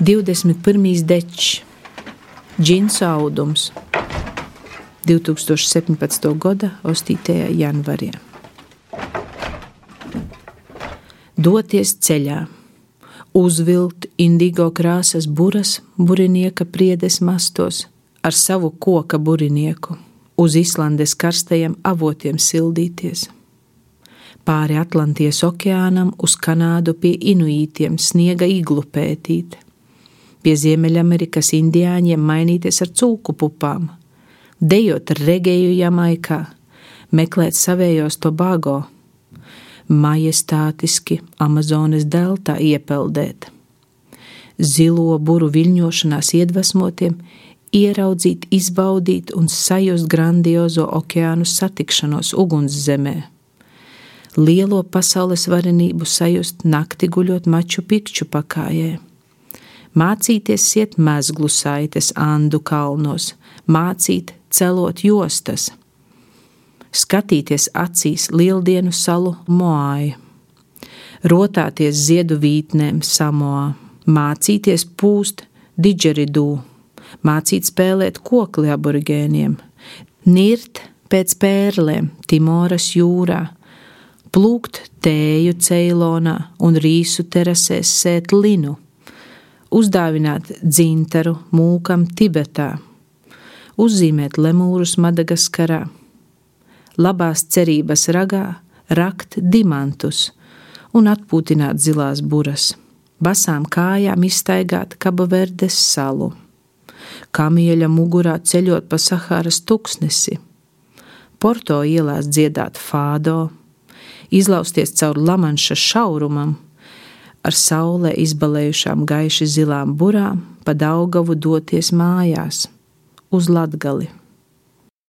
21. dečs, džinsu audums 2017. gada 8. janvārī. Doties ceļā, uzvilkt indigo krāsas buras burinieka priedes mastos ar savu koka burinieku, uz Islandes karstajiem avotiem sildīties pāri Atlantijas okeānam uz Kanādu pie inuītiem sniega iglu pētīt, pie Ziemeļamerikas indiāņiem mainīties ar cūku pupām, dejot regeju Jamaikā, meklēt savējos Tobago, majestātiski Amazonas deltā iepeldēt, zilo buru viļņošanās iedvesmotiem, ieraudzīt, izbaudīt un sajust grandiozo okeānu satikšanos ugunszemē lielo pasaules varenību sajust nakti guļot maču pikču pakājē. Mācīties iet mezglu saites Andu kalnos, mācīt celot jostas, skatīties acīs lieldienu salu Moāju, rotāties ziedu vītnēm Samoā, mācīties pūst didžeridū, mācīt spēlēt kokli aborigēniem, nirt pēc pērlēm Timoras jūrā, plūkt tēju Ceilonā un rīsu terasēs sēt linu, uzdāvināt dzintaru mūkam Tibetā, uzzīmēt lemūrus Madagaskarā, labās cerības ragā rakt dimantus un atpūtināt zilās buras, basām kājām izstaigāt Kabaverdes salu, kamieļa mugurā ceļot pa Sahāras tuksnesi, Porto ielās dziedāt fādo, izlausties caur lamanša šaurumam, ar saulē izbalējušām gaiši zilām burām, pa Daugavu doties mājās, uz Latgali.